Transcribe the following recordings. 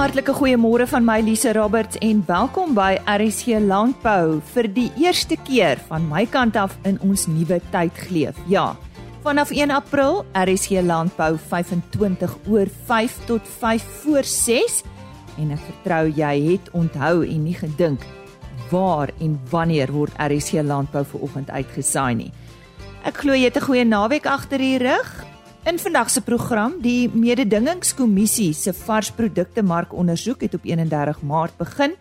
hartlike goeiemôre van my Lise Roberts en welkom by RSC Landbou vir die eerste keer van my kant af in ons nuwe tydgleef. Ja, vanaf 1 April RSC Landbou 25 oor 5 tot 5 voor 6 en ek vertrou jy het onthou en nie gedink waar en wanneer word RSC Landbou ver oggend uitgesaai nie. Ek glo jy het 'n goeie naweek agter die rug. In vandag se program, die mededingingskommissie se varsprodukte markondersoek het op 31 Maart begin.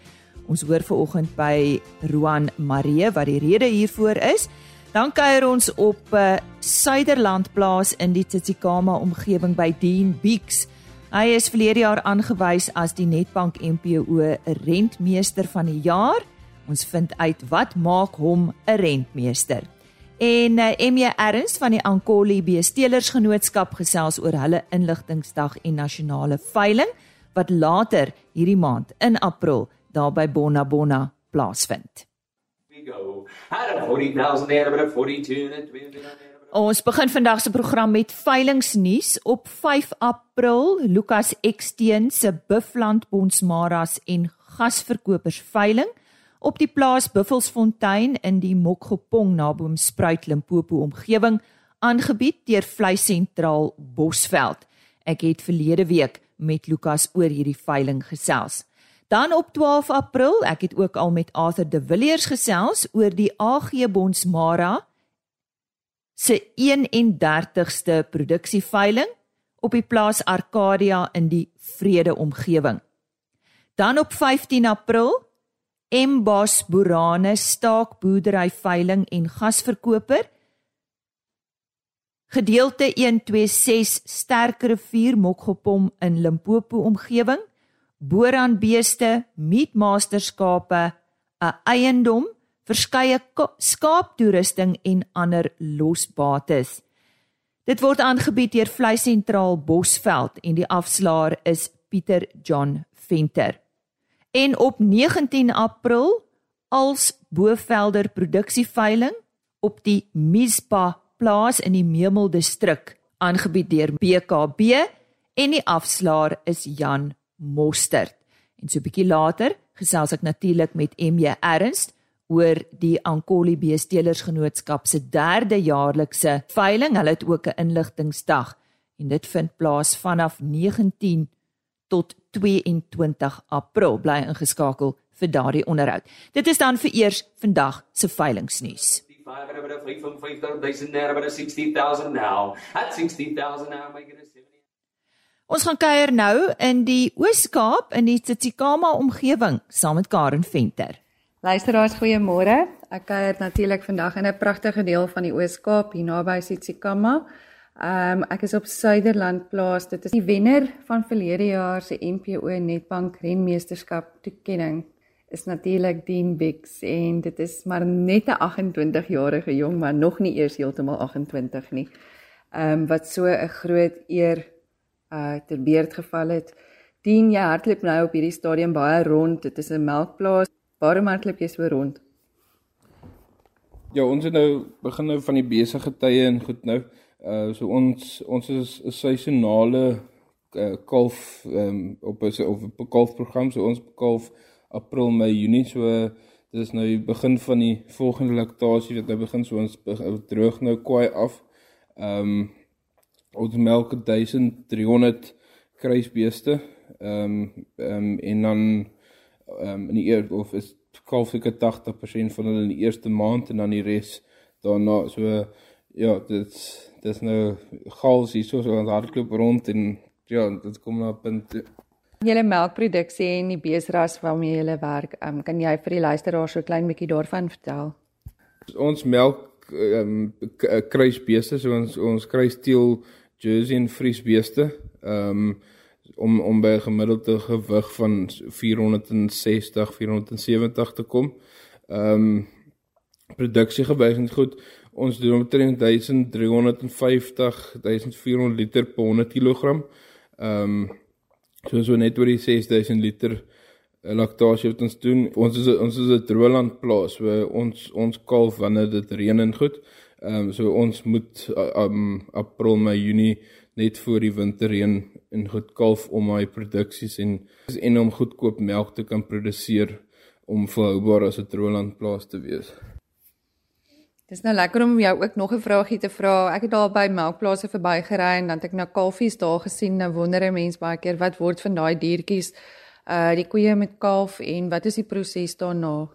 Ons hoor veraloggend by Roan Marie wat die rede hiervoor is. Dan kuier ons op uh, Suiderland plaas in die Tsitsikamma omgewing by Dean Beeks. Hy is verlede jaar aangewys as die Netbank MPO rentmeester van die jaar. Ons vind uit wat maak hom 'n rentmeester. En uh, eh, MJ Erns van die Ankoli Beestelersgenootskap gesels oor hulle inligtingsdag en nasionale veiling wat later hierdie maand in April daar by Bonna Bonna plaasvind. Ons begin vandag se program met veilingsnuus. Op 5 April Lukas Eksteen se Buffland Bonsmaras en gasverkopers veiling op die plaas Buffelsfontein in die Mokgopong naby Spruit Limpopo omgewing aangebied deur Vleis Sentraal Bosveld. Ek het verlede week met Lukas oor hierdie veiling gesels. Dan op 12 April, ek het ook al met Arthur De Villiers gesels oor die AG Bonsmara se 31ste produksieveiling op die plaas Arcadia in die Vrede omgewing. Dan op 15 April Embos Boerane staakboerdery veiling en gasverkoper. Gedeelte 126 Sterkrivier Mokgopom in Limpopo omgewing. Boran beeste, meatmasterskape, 'n eiendom, verskeie skaaptoerusting en ander losbates. Dit word aangebied deur Vleis Sentraal Bosveld en die afslaer is Pieter John Venter. En op 19 April als Bovelder produksieveiling op die Mispa plaas in die Memel distrik aangebied deur BKB en die afslaer is Jan Mostert. En so 'n bietjie later gesels ek natuurlik met MJ Ernst oor die Ankoli Beestelersgenootskap se derde jaarlikse veiling. Hulle het ook 'n inligtingsdag en dit vind plaas vanaf 19 tot 22 April bly ingeskakel vir daardie onderhoud. Dit is dan vir eers vandag se veilingnuus. Ons gaan kuier nou in die Oos-Kaap in die Tsitsikamma omgewing saam met Karen Venter. Luisteraars, goeiemôre. Ek kuier natuurlik vandag in 'n pragtige deel van die Oos-Kaap hier naby Tsitsikamma. Ehm um, ek is op Suiderland plaas. Dit is die wenner van verlede jaar se NPO Netbank renmeesterskap toekenning is natuurlik Dean Bix en dit is maar net 'n 28 jarige jong man, nog nie eers heeltemal 28 nie. Ehm um, wat so 'n groot eer uh ter beurt geval het. Dean, jy hardloop nou op hierdie stadium baie rond. Dit is 'n melkplaas. Waarom hardloop jy so rond? Ja, ons het nou begin nou van die besige tye en goed nou. Uh so ons ons is 'n seisonale uh, kalf um, op 'n of 'n kalfprogram so ons kalf April, Mei, Junie so dit is nou die begin van die volgende laktasie wat nou begin so ons droog nou kwai af. Um ons melk 1300 kruisbeeste. Um um en dan um in die eer of is kalf ek 80% van hulle in die eerste maand en dan die res daarna so ja, dit dis nou gals hier so so ons hardloop rond en ja, dit kom na 'n punt. Julle melkproduksie en die beesras waarmee julle werk, um, kan jy vir die luisteraars so klein bietjie daarvan vertel? Ons melk ehm um, kruisbeeste, so ons ons kruisteel Jersey en Friesbeeste. Ehm um, om om by 'n gemiddelde gewig van 460 470 te kom. Ehm um, produksie gewys goed ons doen omtrent 1350 1400 liter per 100 kg. Ehm um, so so net oor die 6000 liter eh, laktasie wat ons doen. Ons is ons is 'n droëland plaas waar ons ons kalf wanneer dit reën en goed. Ehm um, so ons moet um April, Mei, Junie net voor die winterreën in goed kalf om hy produksies en en om goedkoop melk te kan produseer om volhoubaar as 'n droëlandplaas te wees. Dis nou lekker om jou ook nog 'n vraagie te vra. Ek het daar by melkplase verbygery en dan het ek na kalfies daar gesien. Nou wonder 'n mens baie keer wat word van daai diertjies uh die koeie met kalf en wat is die proses daarna?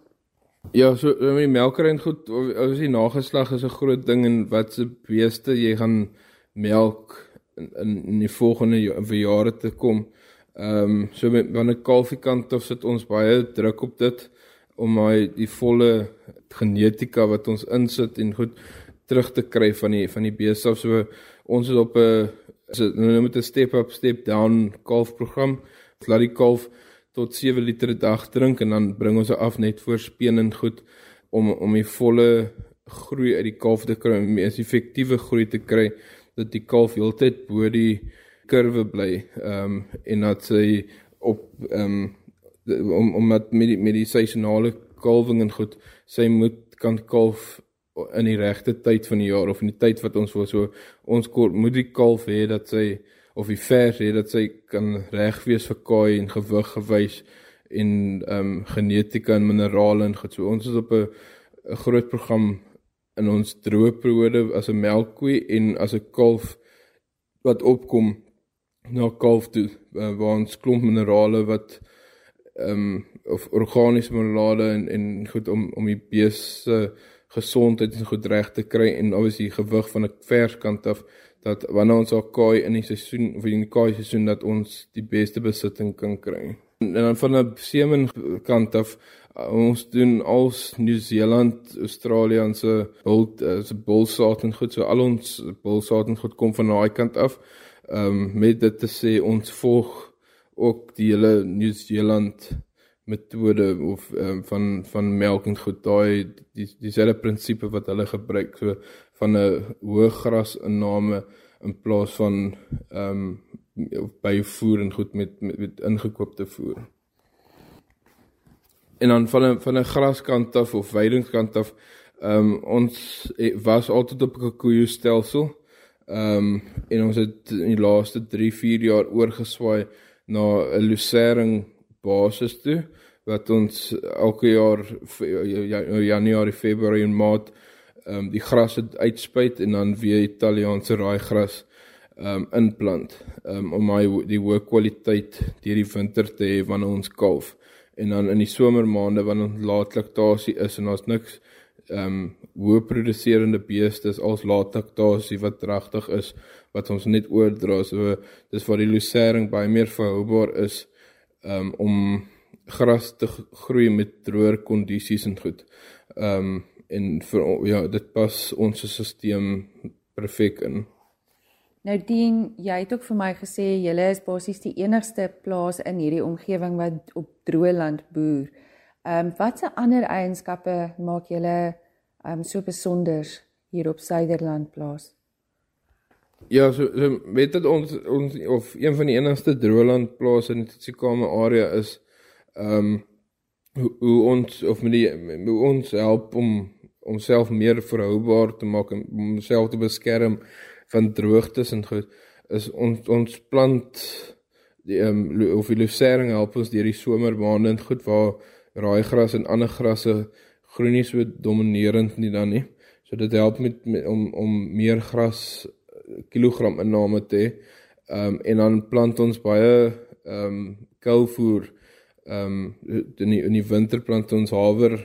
Ja, so met die melkery goed, as die nageslag is 'n groot ding en wat se beeste jy gaan melk in in, in die volgende vir jare te kom. Ehm um, so met wanneer kalfie kant of sit ons baie druk op dit om hy die volle genetika wat ons insit en goed terug te kry van die van die beeste of so ons is op 'n dit nou met 'n step up step down kalf program. Laat die kalf tot 7 liter 'n dag drink en dan bring ons af net voor speen en goed om om die volle groei uit die kalf te kry, om 'n effektiewe groei te kry dat die kalf heeltyd bo die kurwe bly ehm um, en dat sy op ehm um, om om met met die, met die seisonale kalwing en goed sy moet kan kalf in die regte tyd van die jaar of in die tyd wat ons wil. So ons kort moet die kalf hê dat sy of die vers hê dat sy kan reg wees vir kaai en gewig gewys en ehm um, genetika en minerale en goed. So ons is op 'n 'n groot program in ons droë periode as 'n melkkoe en as 'n kalf wat opkom na kalf toe uh, waar ons klomp minerale wat ehm um, of organiese minerale en en goed om om die beeste uh, gesondheid en goed reg te kry en obviously gewig van 'n vers kant af dat wanneer ons al kaai in die seisoen of in die kaai seisoen dat ons die beste besitting kan kry. En dan van 'n semen kant af Uh, ons doen als Nieu-Seeland, Australië en se bul uh, se bulsaad en goed so al ons bulsaad en goed kom van daai kant af. Ehm um, met dit te sê ons volg ook die hele Nieu-Seeland metode of um, van van melk en goed daai die dieselfde prinsipie wat hulle gebruik so van 'n hoë grasinname in plaas van ehm um, by voer en goed met met, met ingekoopte voer en dan van 'n van 'n graskant af of weidingskant af ehm um, ons was altyd op 'n koeie stelsel. Ehm um, en ons het in die laaste 3, 4 jaar oorgeswaai na 'n lucering basis toe wat ons elke jaar Januarie, Februarie en Maart ehm um, die gras uitspuit en dan weer Italiaanse raaigras ehm um, inplant um, om my die hoë kwaliteit deur die winter te hê wanneer ons kalf. En dan in die somermaande wanneer laatlaktasie is en daar's niks ehm um, hoë produserende beeste is als laatlaktasie wat regtig is wat ons net oordra. So dis waar die lucering baie meer verhoubaar is um, om gras te groei met droër kondisies en goed. Ehm um, en vir ja, dit pas ons stelsel perfek in. Nou Dien, jy het ook vir my gesê julle is basies die enigste plaas in hierdie omgewing wat op droë land boer. Ehm um, watse ander eienskappe maak julle ehm um, so besonder hier op Suiderland plaas? Ja, so, so weet dit ons ons of een van die enigste droë land plase in die Tsikama area is ehm um, hoe, hoe ons of met die hoe ons help om homself meer verhoubaar te maak en homself te beskerm van droogtes en goed is ons ons plant die ehm um, of die lucering help ons deur die somermaande en goed waar raaigras en ander grasse groei nie so dominerend nie dan nie. So dit help met, met om om meer gras kilogram inname te hê. Ehm en dan plant ons baie ehm um, kouvoer ehm um, in die in die winter plant ons haver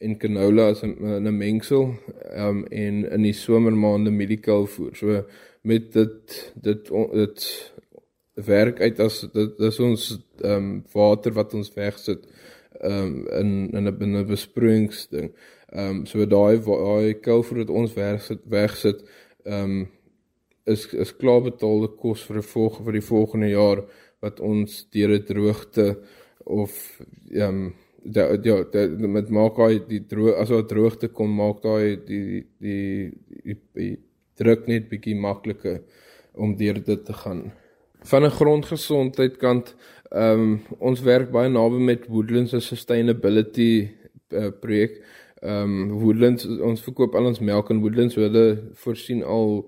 en canola as 'n 'n mengsel ehm um, en in die somermaande mieliekou voer. So met dit dit dit werk uit as dit dis ons ehm um, water wat ons wegsit ehm um, in in 'n binne besproeiingsding. Ehm um, so daai daai kou voer wat ons wegsit wegsit ehm um, is is klaar betaalde kos vir die volgende vir die volgende jaar wat ons deur 'n droogte of ehm um, ja ja met maak hy die droog as wat droogte kom maak daai die die die, die druk net bietjie makliker om deur dit te gaan. Van 'n grondgesondheid kant, ehm um, ons werk baie naby met Woodlands Sustainability uh, projek Ehm um, Woodlands ons verkoop al ons melk in Woodlands, so hulle voorsien al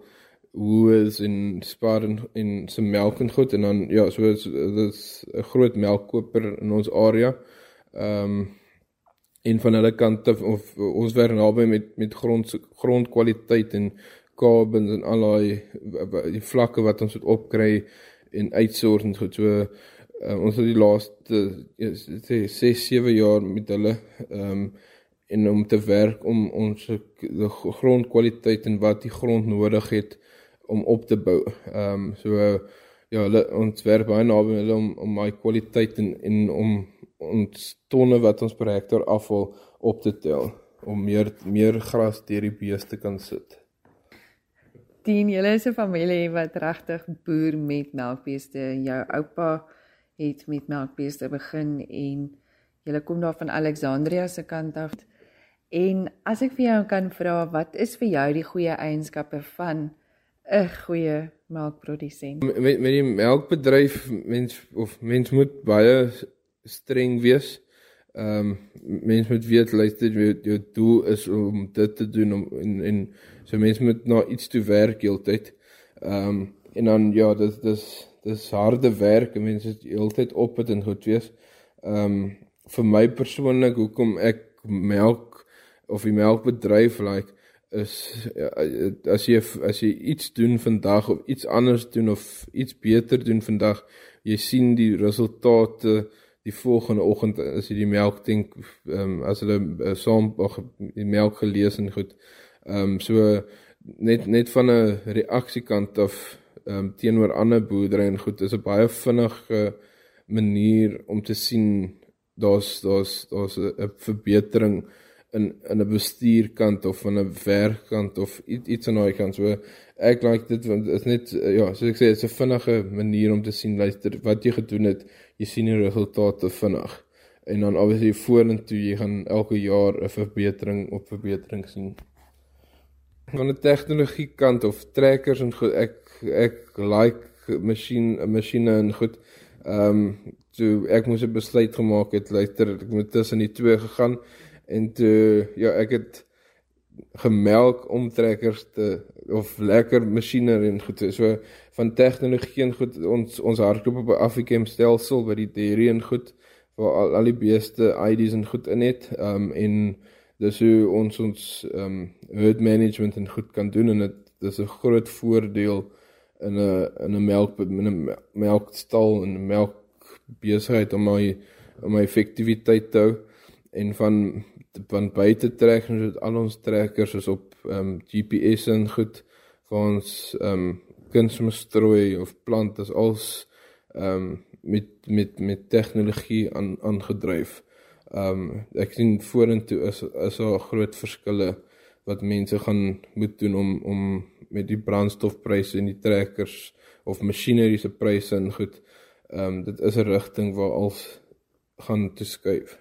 Woolworths en Spar en en se melk en goed en dan ja, so is 'n groot melkkoper in ons area. Ehm um, en van hulle kant of, of ons werk naby met met grond grondkwaliteit en kabels en al daai die vlakke wat ons moet opkry en uitsort en goed. So uh, ons het die laaste sê 6 7 jaar met hulle ehm um, en om te werk om ons grondkwaliteit en wat die grond nodig het om op te bou. Ehm um, so ja, hulle ons werk baie naby hulle om om my kwaliteit en en om ons tonne wat ons per hektaar afval op te tel om meer meer gras deur die beeste kan sit. Dien, julle is 'n familie wat regtig boer met melkbeeste. Jou oupa het met melkbeeste begin en julle kom daar van Alexandria se kant af. En as ek vir jou kan vra, wat is vir jou die goeie eienskappe van 'n goeie melkprodusent. Met met die melkbedryf mens of mens moet baie streng wees. Ehm um, mens moet weet luister jou, jou doel is om dit te doen om en en so mens moet na iets toe werk heeltyd. Ehm um, en dan ja, dis dis dis harde werk en mense is heeltyd op het en goed wees. Ehm um, vir my persoonlik hoekom ek melk of die melkbedryf like is ja, as jy as jy iets doen vandag of iets anders doen of iets beter doen vandag, jy sien die resultate die volgende oggend as jy die melk dink ehm um, as hulle uh, saam die melk gelees en goed. Ehm um, so net net van 'n reaksiekant af ehm um, teenoor ander boerdery en goed is 'n baie vinnige manier om te sien daar's daar's daar's 'n verbetering in in 'n bestuurkant of in 'n werkkant of iets iets aan daai kant. So ek like dit want dit is net ja, soos ek sê, dit's 'n vinnige manier om te sien luister wat jy gedoen het. Jy sien die resultate vinnig. En dan obviously vorentoe jy gaan elke jaar 'n verbetering op verbetering sien. Van 'n tegnologie kant of trekkers en goed, ek ek like masjien masjiene en goed. Ehm um, so ek moes 'n besluit gemaak het luister ek moet tussen die twee gegaan En toe ja, ek het gemelk omtrekkers te of lekker masjinerie en goed so van tegnologie en goed ons ons hardloop op 'n Afrikem stelsel by die dairy en goed waar al, al die beeste IDs en goed in het. Um en dis hoe ons ons um herd management en goed kan doen en dit dis 'n groot voordeel in 'n in 'n melk in 'n melkstal en melk besigheid om my om my effektiwiteit te hou en van van buite trek ons het al ons trekkers is op ehm um, GPS en goed vir ons ehm um, kunsmestrooi of plant is als ehm um, met met met tegnologie aan aangedryf. Ehm um, ek sien vorentoe is is daar groot verskille wat mense gaan moet doen om om met die brandstofpryse en die trekkers of masjinerie se pryse en goed. Ehm um, dit is 'n rigting waar als gaan te skuif.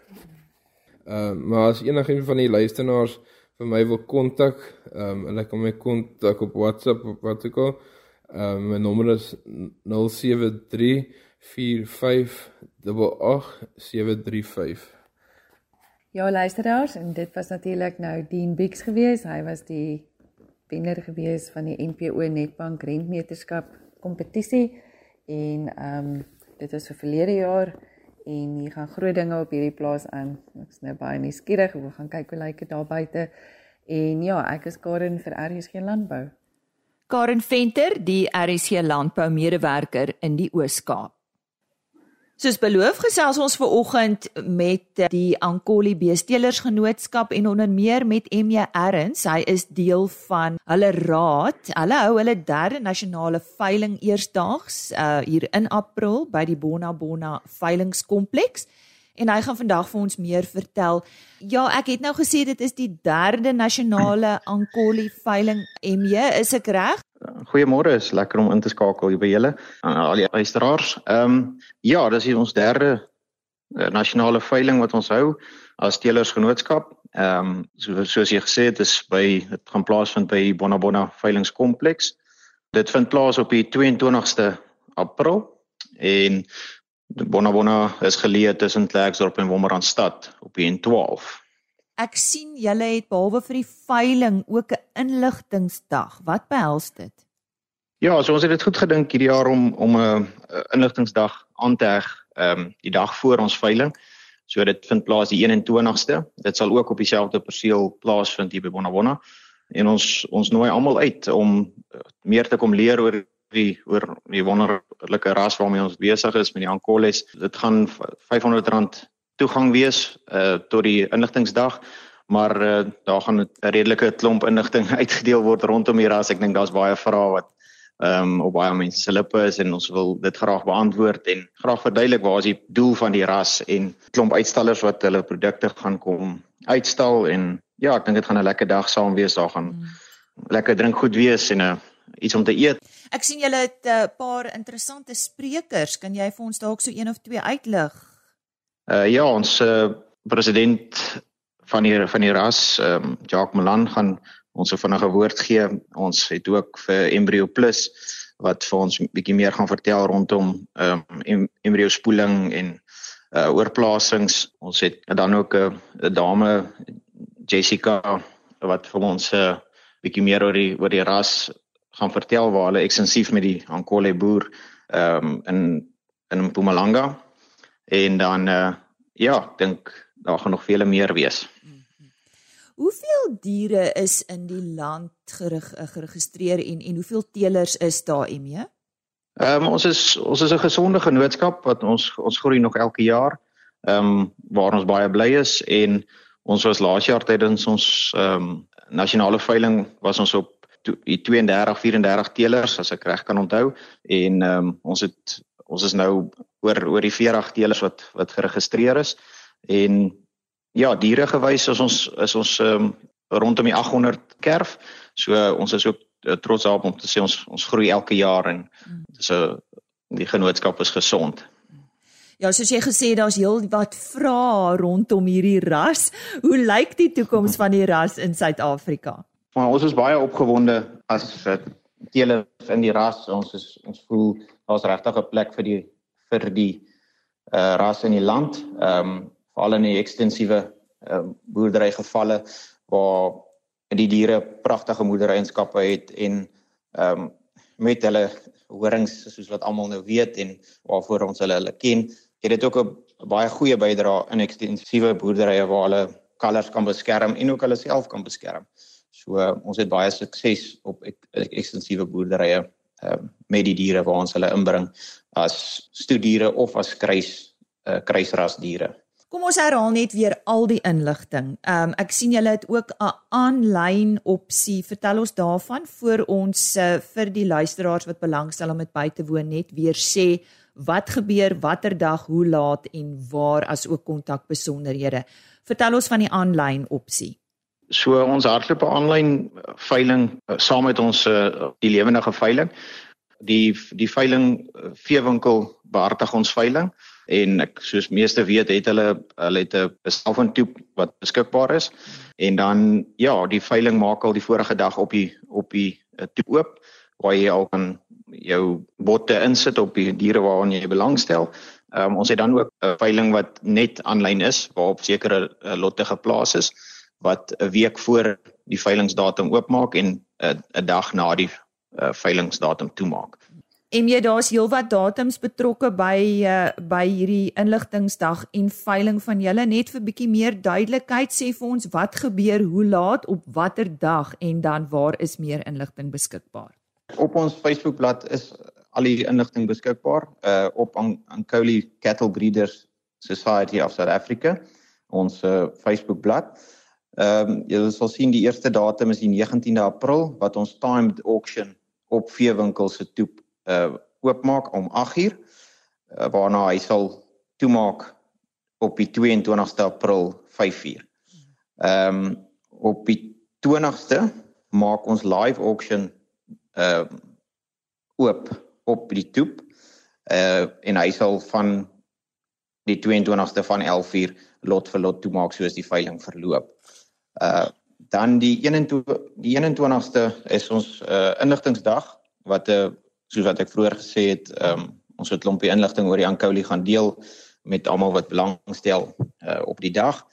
Ehm uh, maar as enigiemand van die luisteraars vir my wil kontak, ehm um, hulle kan my kontak op WhatsApp of wat ook al. Ehm um, my nommer is 0734588735. Ja, luisteraars, en dit was natuurlik nou Dean Bix geweest. Hy was die wenner geweest van die NPO Netbank Rentmeterskap kompetisie en ehm um, dit was vir verlede jaar en hier gaan groot dinge op hierdie plaas aan. Ek's nou baie nuuskierig, ek wil gaan kyk hoe lyk dit daar buite. En ja, ek is Karen vir RSG Landbou. Karen Venter, die RSG Landbou medewerker in die Oos-Kaap. Soos beloof gesels ons ver oggend met die Ankoli Beesteelersgenootskap en onder meer met MJ Erns. Hy is deel van hulle raad. Hulle hou hulle derde nasionale veiling eersdaags uh, hier in April by die Bona Bona veilingskompleks. En hy gaan vandag vir ons meer vertel. Ja, ek het nou gesê dit is die derde nasionale Ankoli veiling MJ, is ek reg? Goeiemôre, is lekker om in te skakel hier by julle aan al die luisteraars. Ehm um, ja, dis ons derde uh, nasionale veiling wat ons hou as teelersgenootskap. Ehm um, so soos jy gesê het, is by dit gaan plaasvind by Bonabona veilingskompleks. Dit vind plaas op die 22ste April en Bonabona is geleë tussen Klerksdorp en Wolmaranstad op die N12. Ek sien julle het behalwe vir die veiling ook 'n inligtingsdag. Wat behels dit? Ja, so ons het dit goed gedink hierdie jaar om om 'n inligtingsdag aan te heg, ehm um, die dag voor ons veiling. So dit vind plaas die 21ste. Dit sal ook op dieselfde perseel plaasvind hier by Bonabonna. En ons ons nooi almal uit om meer te kom leer oor die oor die wonderlike ras waarmee ons besig is met die Ankoles. Dit gaan R500 toegang wees uh tot die inligtingsdag maar uh, daar gaan 'n redelike klomp inligting uitgedeel word rondom die ras. Ek dink daar's baie vrae wat ehm um, op baie mense se lippe is en ons wil dit graag beantwoord en graag verduidelik waar is die doel van die ras en klomp uitstallers wat hulle produkte gaan kom uitstal en ja, ek dink dit gaan 'n lekker dag saam wees. Daar gaan mm. lekker drink goed wees en 'n uh, iets om te eet. Ek sien julle het 'n uh, paar interessante sprekers. Kan jy vir ons dalk so een of twee uitlig? Uh ja, ons uh, president van die van die ras, ehm um, Jacques Malan gaan ons 'n vinnige woord gee. Ons het ook vir Embryo Plus wat vir ons bietjie meer gaan vertel rondom ehm um, embryo spoeling en uh oorplasings. Ons het dan ook 'n dame Jessica wat vir ons 'n uh, bietjie meer oor die oor die ras gaan vertel waar hulle ekstensief met die Ankole boer ehm um, in in Mpumalanga en dan uh ja, ek dink daar gaan nog vele meer wees. Hoeveel diere is in die land gerig, eh, geregistreer en en hoeveel teelers is daar mee? Ehm um, ons is ons is 'n gesonde genootskap wat ons ons groei nog elke jaar. Ehm um, waar ons baie bly is en ons was laas jaar tydens ons ehm um, nasionale veiling was ons op die 32 34 teelers as ek reg kan onthou en ehm um, ons het ons is nou oor oor die 40 teelers wat wat geregistreer is en ja, diere gewys is ons is ons um, rondom die 800 kerf. So uh, ons is ook uh, trots daarop om te sê ons ons groei elke jaar en dis 'n uh, die genootskap is gesond. Ja, soos jy gesê daar's heel wat vrae rondom hierdie ras. Hoe lyk die toekoms van die ras in Suid-Afrika? Maar ons is baie opgewonde as in die ras. Ons is ons voel daar's regtig 'n plek vir die vir die uh, ras in die land. Ehm um, veral in die ekstensiewe uh, boerdery gevalle waar die diere pragtige moedereienskappe het en ehm um, met hulle horings soos wat almal nou weet en waarvoor ons hulle hulle ken, het dit ook 'n baie goeie bydrae in ekstensiewe boerderye waar hulle kalvers kan beskerm en ook hulle self kan beskerm. So uh, ons het baie sukses op ek, ekstensiewe boerderye uh, met die diere waar ons hulle inbring as stoediere of as kruis uh, kruisras diere. Kom ons herhaal net weer al die inligting. Ehm um, ek sien julle het ook 'n aanlyn opsie. Vertel ons daarvan voor ons uh, vir die luisteraars wat belangstel om dit by te woon net weer sê wat gebeur, watter dag, hoe laat en waar as ook kontak besonderhede. Vertel ons van die aanlyn opsie. So ons hardloop 'n aanlyn veiling uh, saam met ons uh, die lewendige veiling. Die die veiling uh, veewinkel behartig ons veiling en ek soos meeste weet het hulle hulle het 'n selfoontoep wat beskikbaar is en dan ja die veiling maak al die vorige dag op die op die toep oop waar jy al kan jou botte insit op die diere waaraan jy belangstel. Um, ons het dan ook 'n veiling wat net aanlyn is waarop sekere uh, lotte geplaas is wat 'n week voor die veilingsdatum oopmaak en 'n uh, dag na die uh, veilingsdatum toemaak. En jy daar's heelwat datums betrokke by uh, by hierdie inligtingsdag en veiling van julle net vir bietjie meer duidelikheid sê vir ons wat gebeur, hoe laat, op watter dag en dan waar is meer inligting beskikbaar. Op ons Facebookblad is al die inligting beskikbaar uh op Ankoli Cattle Breeders Society of South Africa ons uh, Facebookblad. Ehm um, jy sal sien die eerste datum is die 19de April wat ons timed auction op veewinkels se toep uh oopmaak om 8uur uh, waarna hy sal toemaak op die 22ste April 5uur. Ehm um, op die 20ste maak ons live auction uh oop op die toep. Uh en hy sal van die 22ste van 11uur lot vir lot toemaak soos die veiling verloop. Uh dan die 21 die 21ste is ons uh inligtingsdag wat 'n uh, soos wat ek vroeër gesê het, ehm um, ons het 'n klompie inligting oor die Ankouli gaan deel met almal wat belangstel uh, op die dag.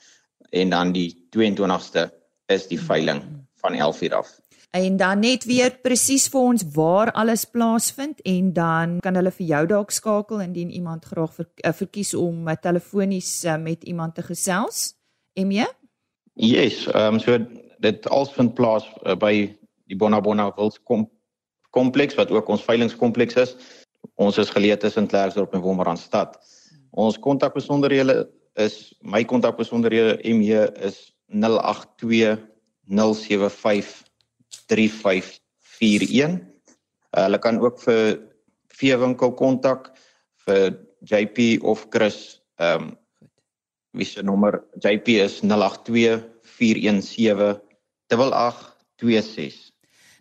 en dan die 22ste is die veiling van 11:00 af. En dan net weer presies vir ons waar alles plaasvind en dan kan hulle vir jou dalk skakel indien iemand graag ver, uh, verkies om telefonies uh, met iemand te gesels. Emje? Yes, ehm um, so dit alles vind plaas uh, by die Bonabona Wils kom kompleks wat ook ons veilingkompleks is. Ons is geleë tussen Klerksdorp en Wolmaranstad. Ons kontakbesonderhede is my kontakbesonderhede MJ is 082 075 3541. Uh, hulle kan ook vir veewinkel kontak vir JP of Chris. Ehm um, wie se nommer JP is 082 417 8826.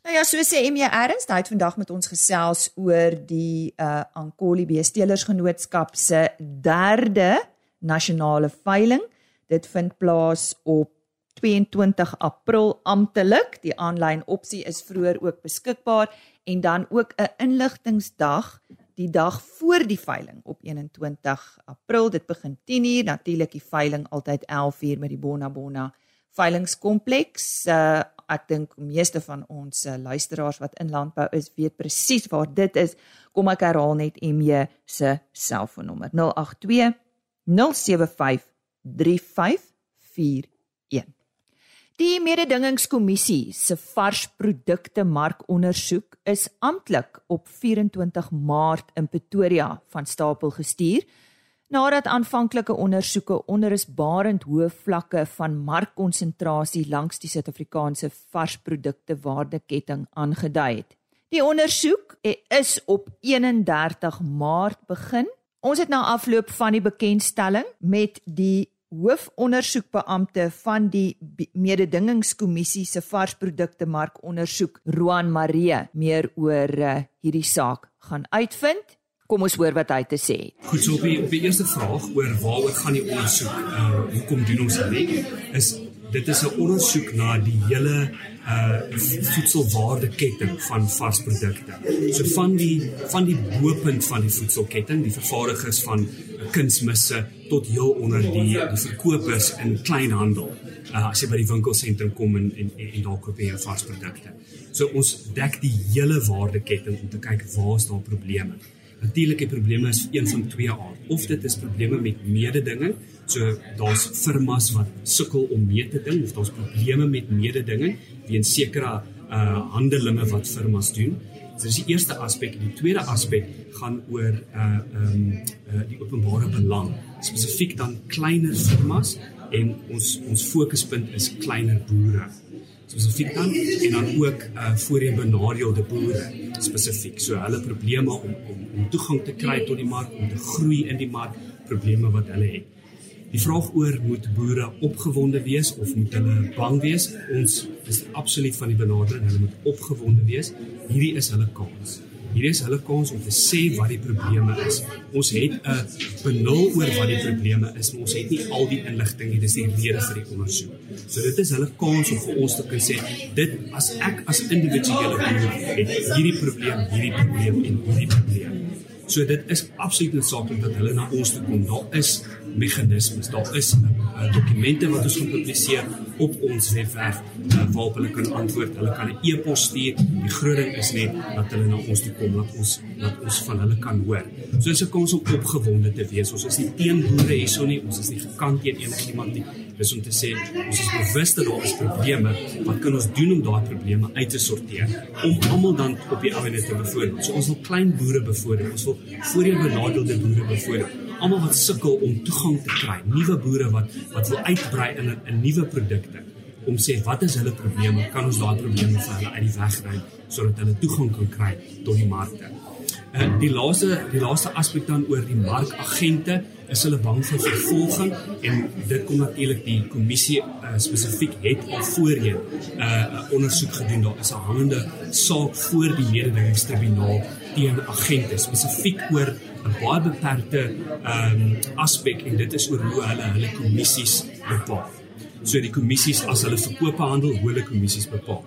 Nou ja, so sê MJ Erns, hy het vandag met ons gesels oor die uh Ankoli Beestelersgenootskap se derde nasionale veiling. Dit vind plaas op 22 April amptelik. Die aanlyn opsie is vroeër ook beskikbaar en dan ook 'n inligtingsdag die dag voor die veiling op 21 April. Dit begin 10:00, natuurlik die veiling altyd 11:00 met die Bona Bona veilingskompleks. Uh, ek dink meeste van ons uh, luisteraars wat in landbou is, weet presies waar dit is. Kom ek herhaal net MJ se selfoonnommer 082 075 3541. Die mededingingskommissie se varsprodukte markondersoek is amptelik op 24 Maart in Pretoria van stapel gestuur nadat aanvanklike ondersoeke onrusbarend hoë vlakke van markkonsentrasie langs die Suid-Afrikaanse varsprodukte waardeketting aangedui het. Die ondersoek is op 31 Maart begin. Ons het na afloop van die bekendstelling met die hoofondersoekbeampte van die mededingingskommissie se varsprodukte markondersoek Roan Marie meer oor uh, hierdie saak gaan uitvind. Kom ons hoor wat hy te sê het. Goed, so op die, op die eerste vraag oor waaroor gaan die ondersoek, uh hoekom doen ons dit? Is dit is 'n ondersoek na die hele uh voedselwaardeketting van varsprodukte. So van die van die boepunt van die voedselketting, die vervaardigers van kunsmisse tot heel onder die die verkopers in kleinhandel. Uh, as jy by die winkelsentrum kom en en, en daar koop jy varsprodukte. So ons dek die hele waardeketting om te kyk waar is daar probleme. Natuurlik die probleme is een van twee aard. Of dit is probleme met mededinging, so daar's firmas wat sukkel om mee te ding of daar's probleme met mededinging weens sekere uh handelinge wat firmas doen. So dis die eerste aspek. Die tweede aspek gaan oor uh um, uh, die openbare belang, spesifiek dan kleiner firmas en ons ons fokuspunt is kleiner boere. Spesifiek dan en dan ook uh voorheen benadeelde boere spesifiek. So hulle probleme om om om toegang te kry tot die mark, om te groei in die mark, probleme wat hulle het. Die vraag oor moet boere opgewonde wees of moet hulle bang wees? Ons is absoluut van die benadering hulle moet opgewonde wees. Hierdie is hulle kans. Hierdie is hulle kans om te sê wat die probleme is. Ons het 'n benul oor wat die probleme is, maar ons het nie al die inligting nie. Dis die rede vir die ondersoek. So dit is hulle kans om vir ons te kan sê dit as ek as individuele boer het hierdie probleem, hierdie probleem en hierdie probleem. So dit is absoluut noodsaaklik dat hulle na ons toe kom. Daar is meganismes. Daar is uh, dokumente wat ons gaan publiseer op ons webwerf uh, waarop hulle kan antwoord. Hulle kan 'n e-pos stuur. Die groot ding is net dat hulle na ons toe kom, dat ons dat ons van hulle kan hoor. So ek kom ons om opgewonde te wees. Ons is nie teen boere hierso nie. Ons is nie gekant teen enigiemand nie. Dis om te sê ons is bewus dat daar is probleme. Wat kan ons doen om daai probleme uit te sorteer? Om almal dan op die ouene te bevoordeel. So ons wil klein boere bevoordeel. Ons wil voorheen benadeelde boere bevoordeel almal wat sukkel om toegang te kry, nuwe boere wat wat wil uitbrei in 'n nuwe produkte om sê wat is hulle probleme? Kan ons daai probleme vir hulle uit die weg ry sodat hulle toegang kan kry tot die markte? En die laaste die laaste aspek dan oor die markagente is hulle bang vir vervolging en dit kom natuurlik die kommissie uh, spesifiek het al voorheen 'n uh, ondersoek gedoen daar is 'n hangende saak voor die mededingingstribunaal teen agente spesifiek oor 'n baie beperkte ehm um, aspek en dit is oor hoe hulle hulle kommissies bepaal. So die kommissies as hulle verkope handel, hoe hulle kommissies bepaal.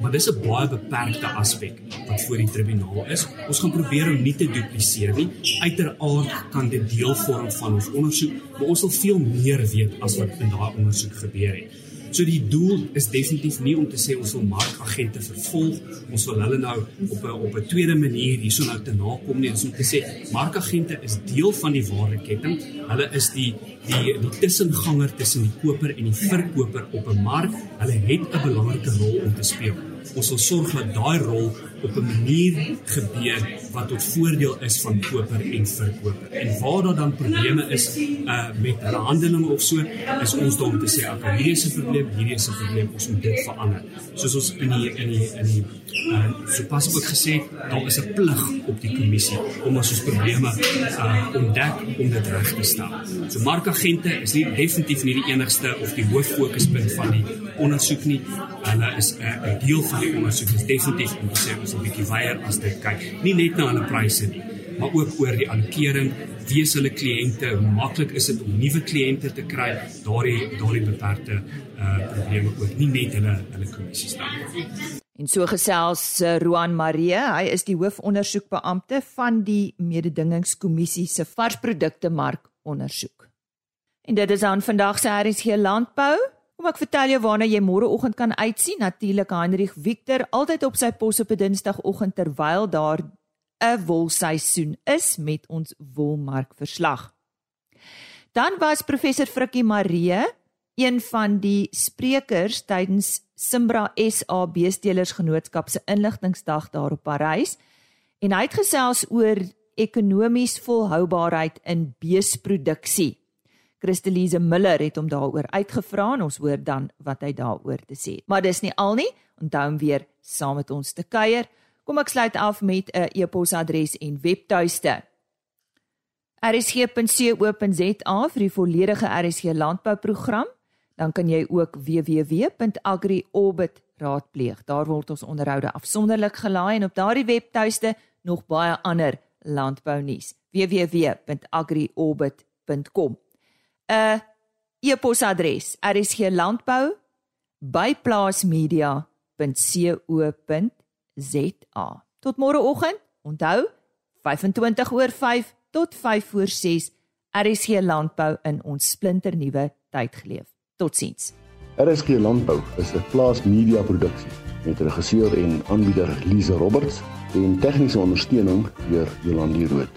maar dis 'n baie beperkte aspek wat voor die tribunaal is. Ons gaan probeer om nie te dupliseer nie. Uiteraard kan dit deel vorm van ons ondersoek, maar ons wil veel meer weet as wat in daai ondersoek gebeur het. So die doel is definitief nie om te sê ons wil markagente vervolg. Ons wil hulle nou op 'n op 'n tweede manier hierso nou te nakom nie. Ons moet sê markagente is deel van die waardeketting. Hulle is die die die tussenganger tussen die koper en die verkoper op 'n mark. Hulle het 'n belangrike rol om te speel. Ons wil sorg dat daai rol op 'n manier gebeur wat tot voordeel is van koper en verkoper. En waar daar dan probleme is uh met hulle handelinge of so, is ons daar om te sê, "Ag, hierdie is 'n probleem, hierdie is 'n probleem, ons moet dit verander." Soos ons in die in die in die uh sopas ook gesê, daar is 'n plig op die kommissie om as ons probleme uh ontdek om dit reg te stel. So markagente is nie definitief nie die enigste of die hooffokuspunt van die ondersoek nie. Hulle is 'n uh, deel van die ondersoek. Is definitief om te sê ons 'n bietjie weier as dit kyk. Nie net na hulle pryse nie, maar ook oor die allokering, wie is hulle kliënte, hoe maklik is dit om nuwe kliënte te kry, daardie daardie beperkte uh probleme ook, nie net hulle hulle kommissies dan. En so gesels uh, Roan Marie, hy is die hoofondersoekbeampte van die mededingingskommissie se varsprodukte mark ondersoek. En dit is aan vandag se RSG landbou. Kom ek vertel jou waarna jy môreoggend kan uitsien. Natuurlik Heinrich Victor altyd op sy pos op 'n Dinsdagoggend terwyl daar 'n wolseisoen is met ons wolmark verslag. Dan was professor Frikkie Marie een van die sprekers tydens Simbra SA Beestelersgenootskap se inligtingsdag daar op Parys en hy het gesels oor ekonomies volhoubaarheid in beesproduksie. Christelise Miller het hom daaroor uitgevra en ons hoor dan wat hy daaroor te sê. Maar dis nie al nie. Onthou om weer saam met ons te kuier. Kom ek sluit af met 'n e-posadres en webtuiste. rsg.co.za vir die volledige RSG landbouprogram. Dan kan jy ook www.agriorbit raadpleeg. Daar word ons onderhoude afsonderlik gelaai en op daardie webtuiste nog baie ander landbounuus. www.agriorbit.com 'n e-posadres rsglandbou@plaasmedia.co.za. Tot môreoggend. Onthou 25 oor 5 tot 5 voor 6 RSG Landbou in ons splinternuwe tyd geleef. Totsiens. RSG Landbou is 'n plaasmedia produksie met regisseur en aanbieder Lize Roberts en tegniese ondersteuning deur Jolande Rooi.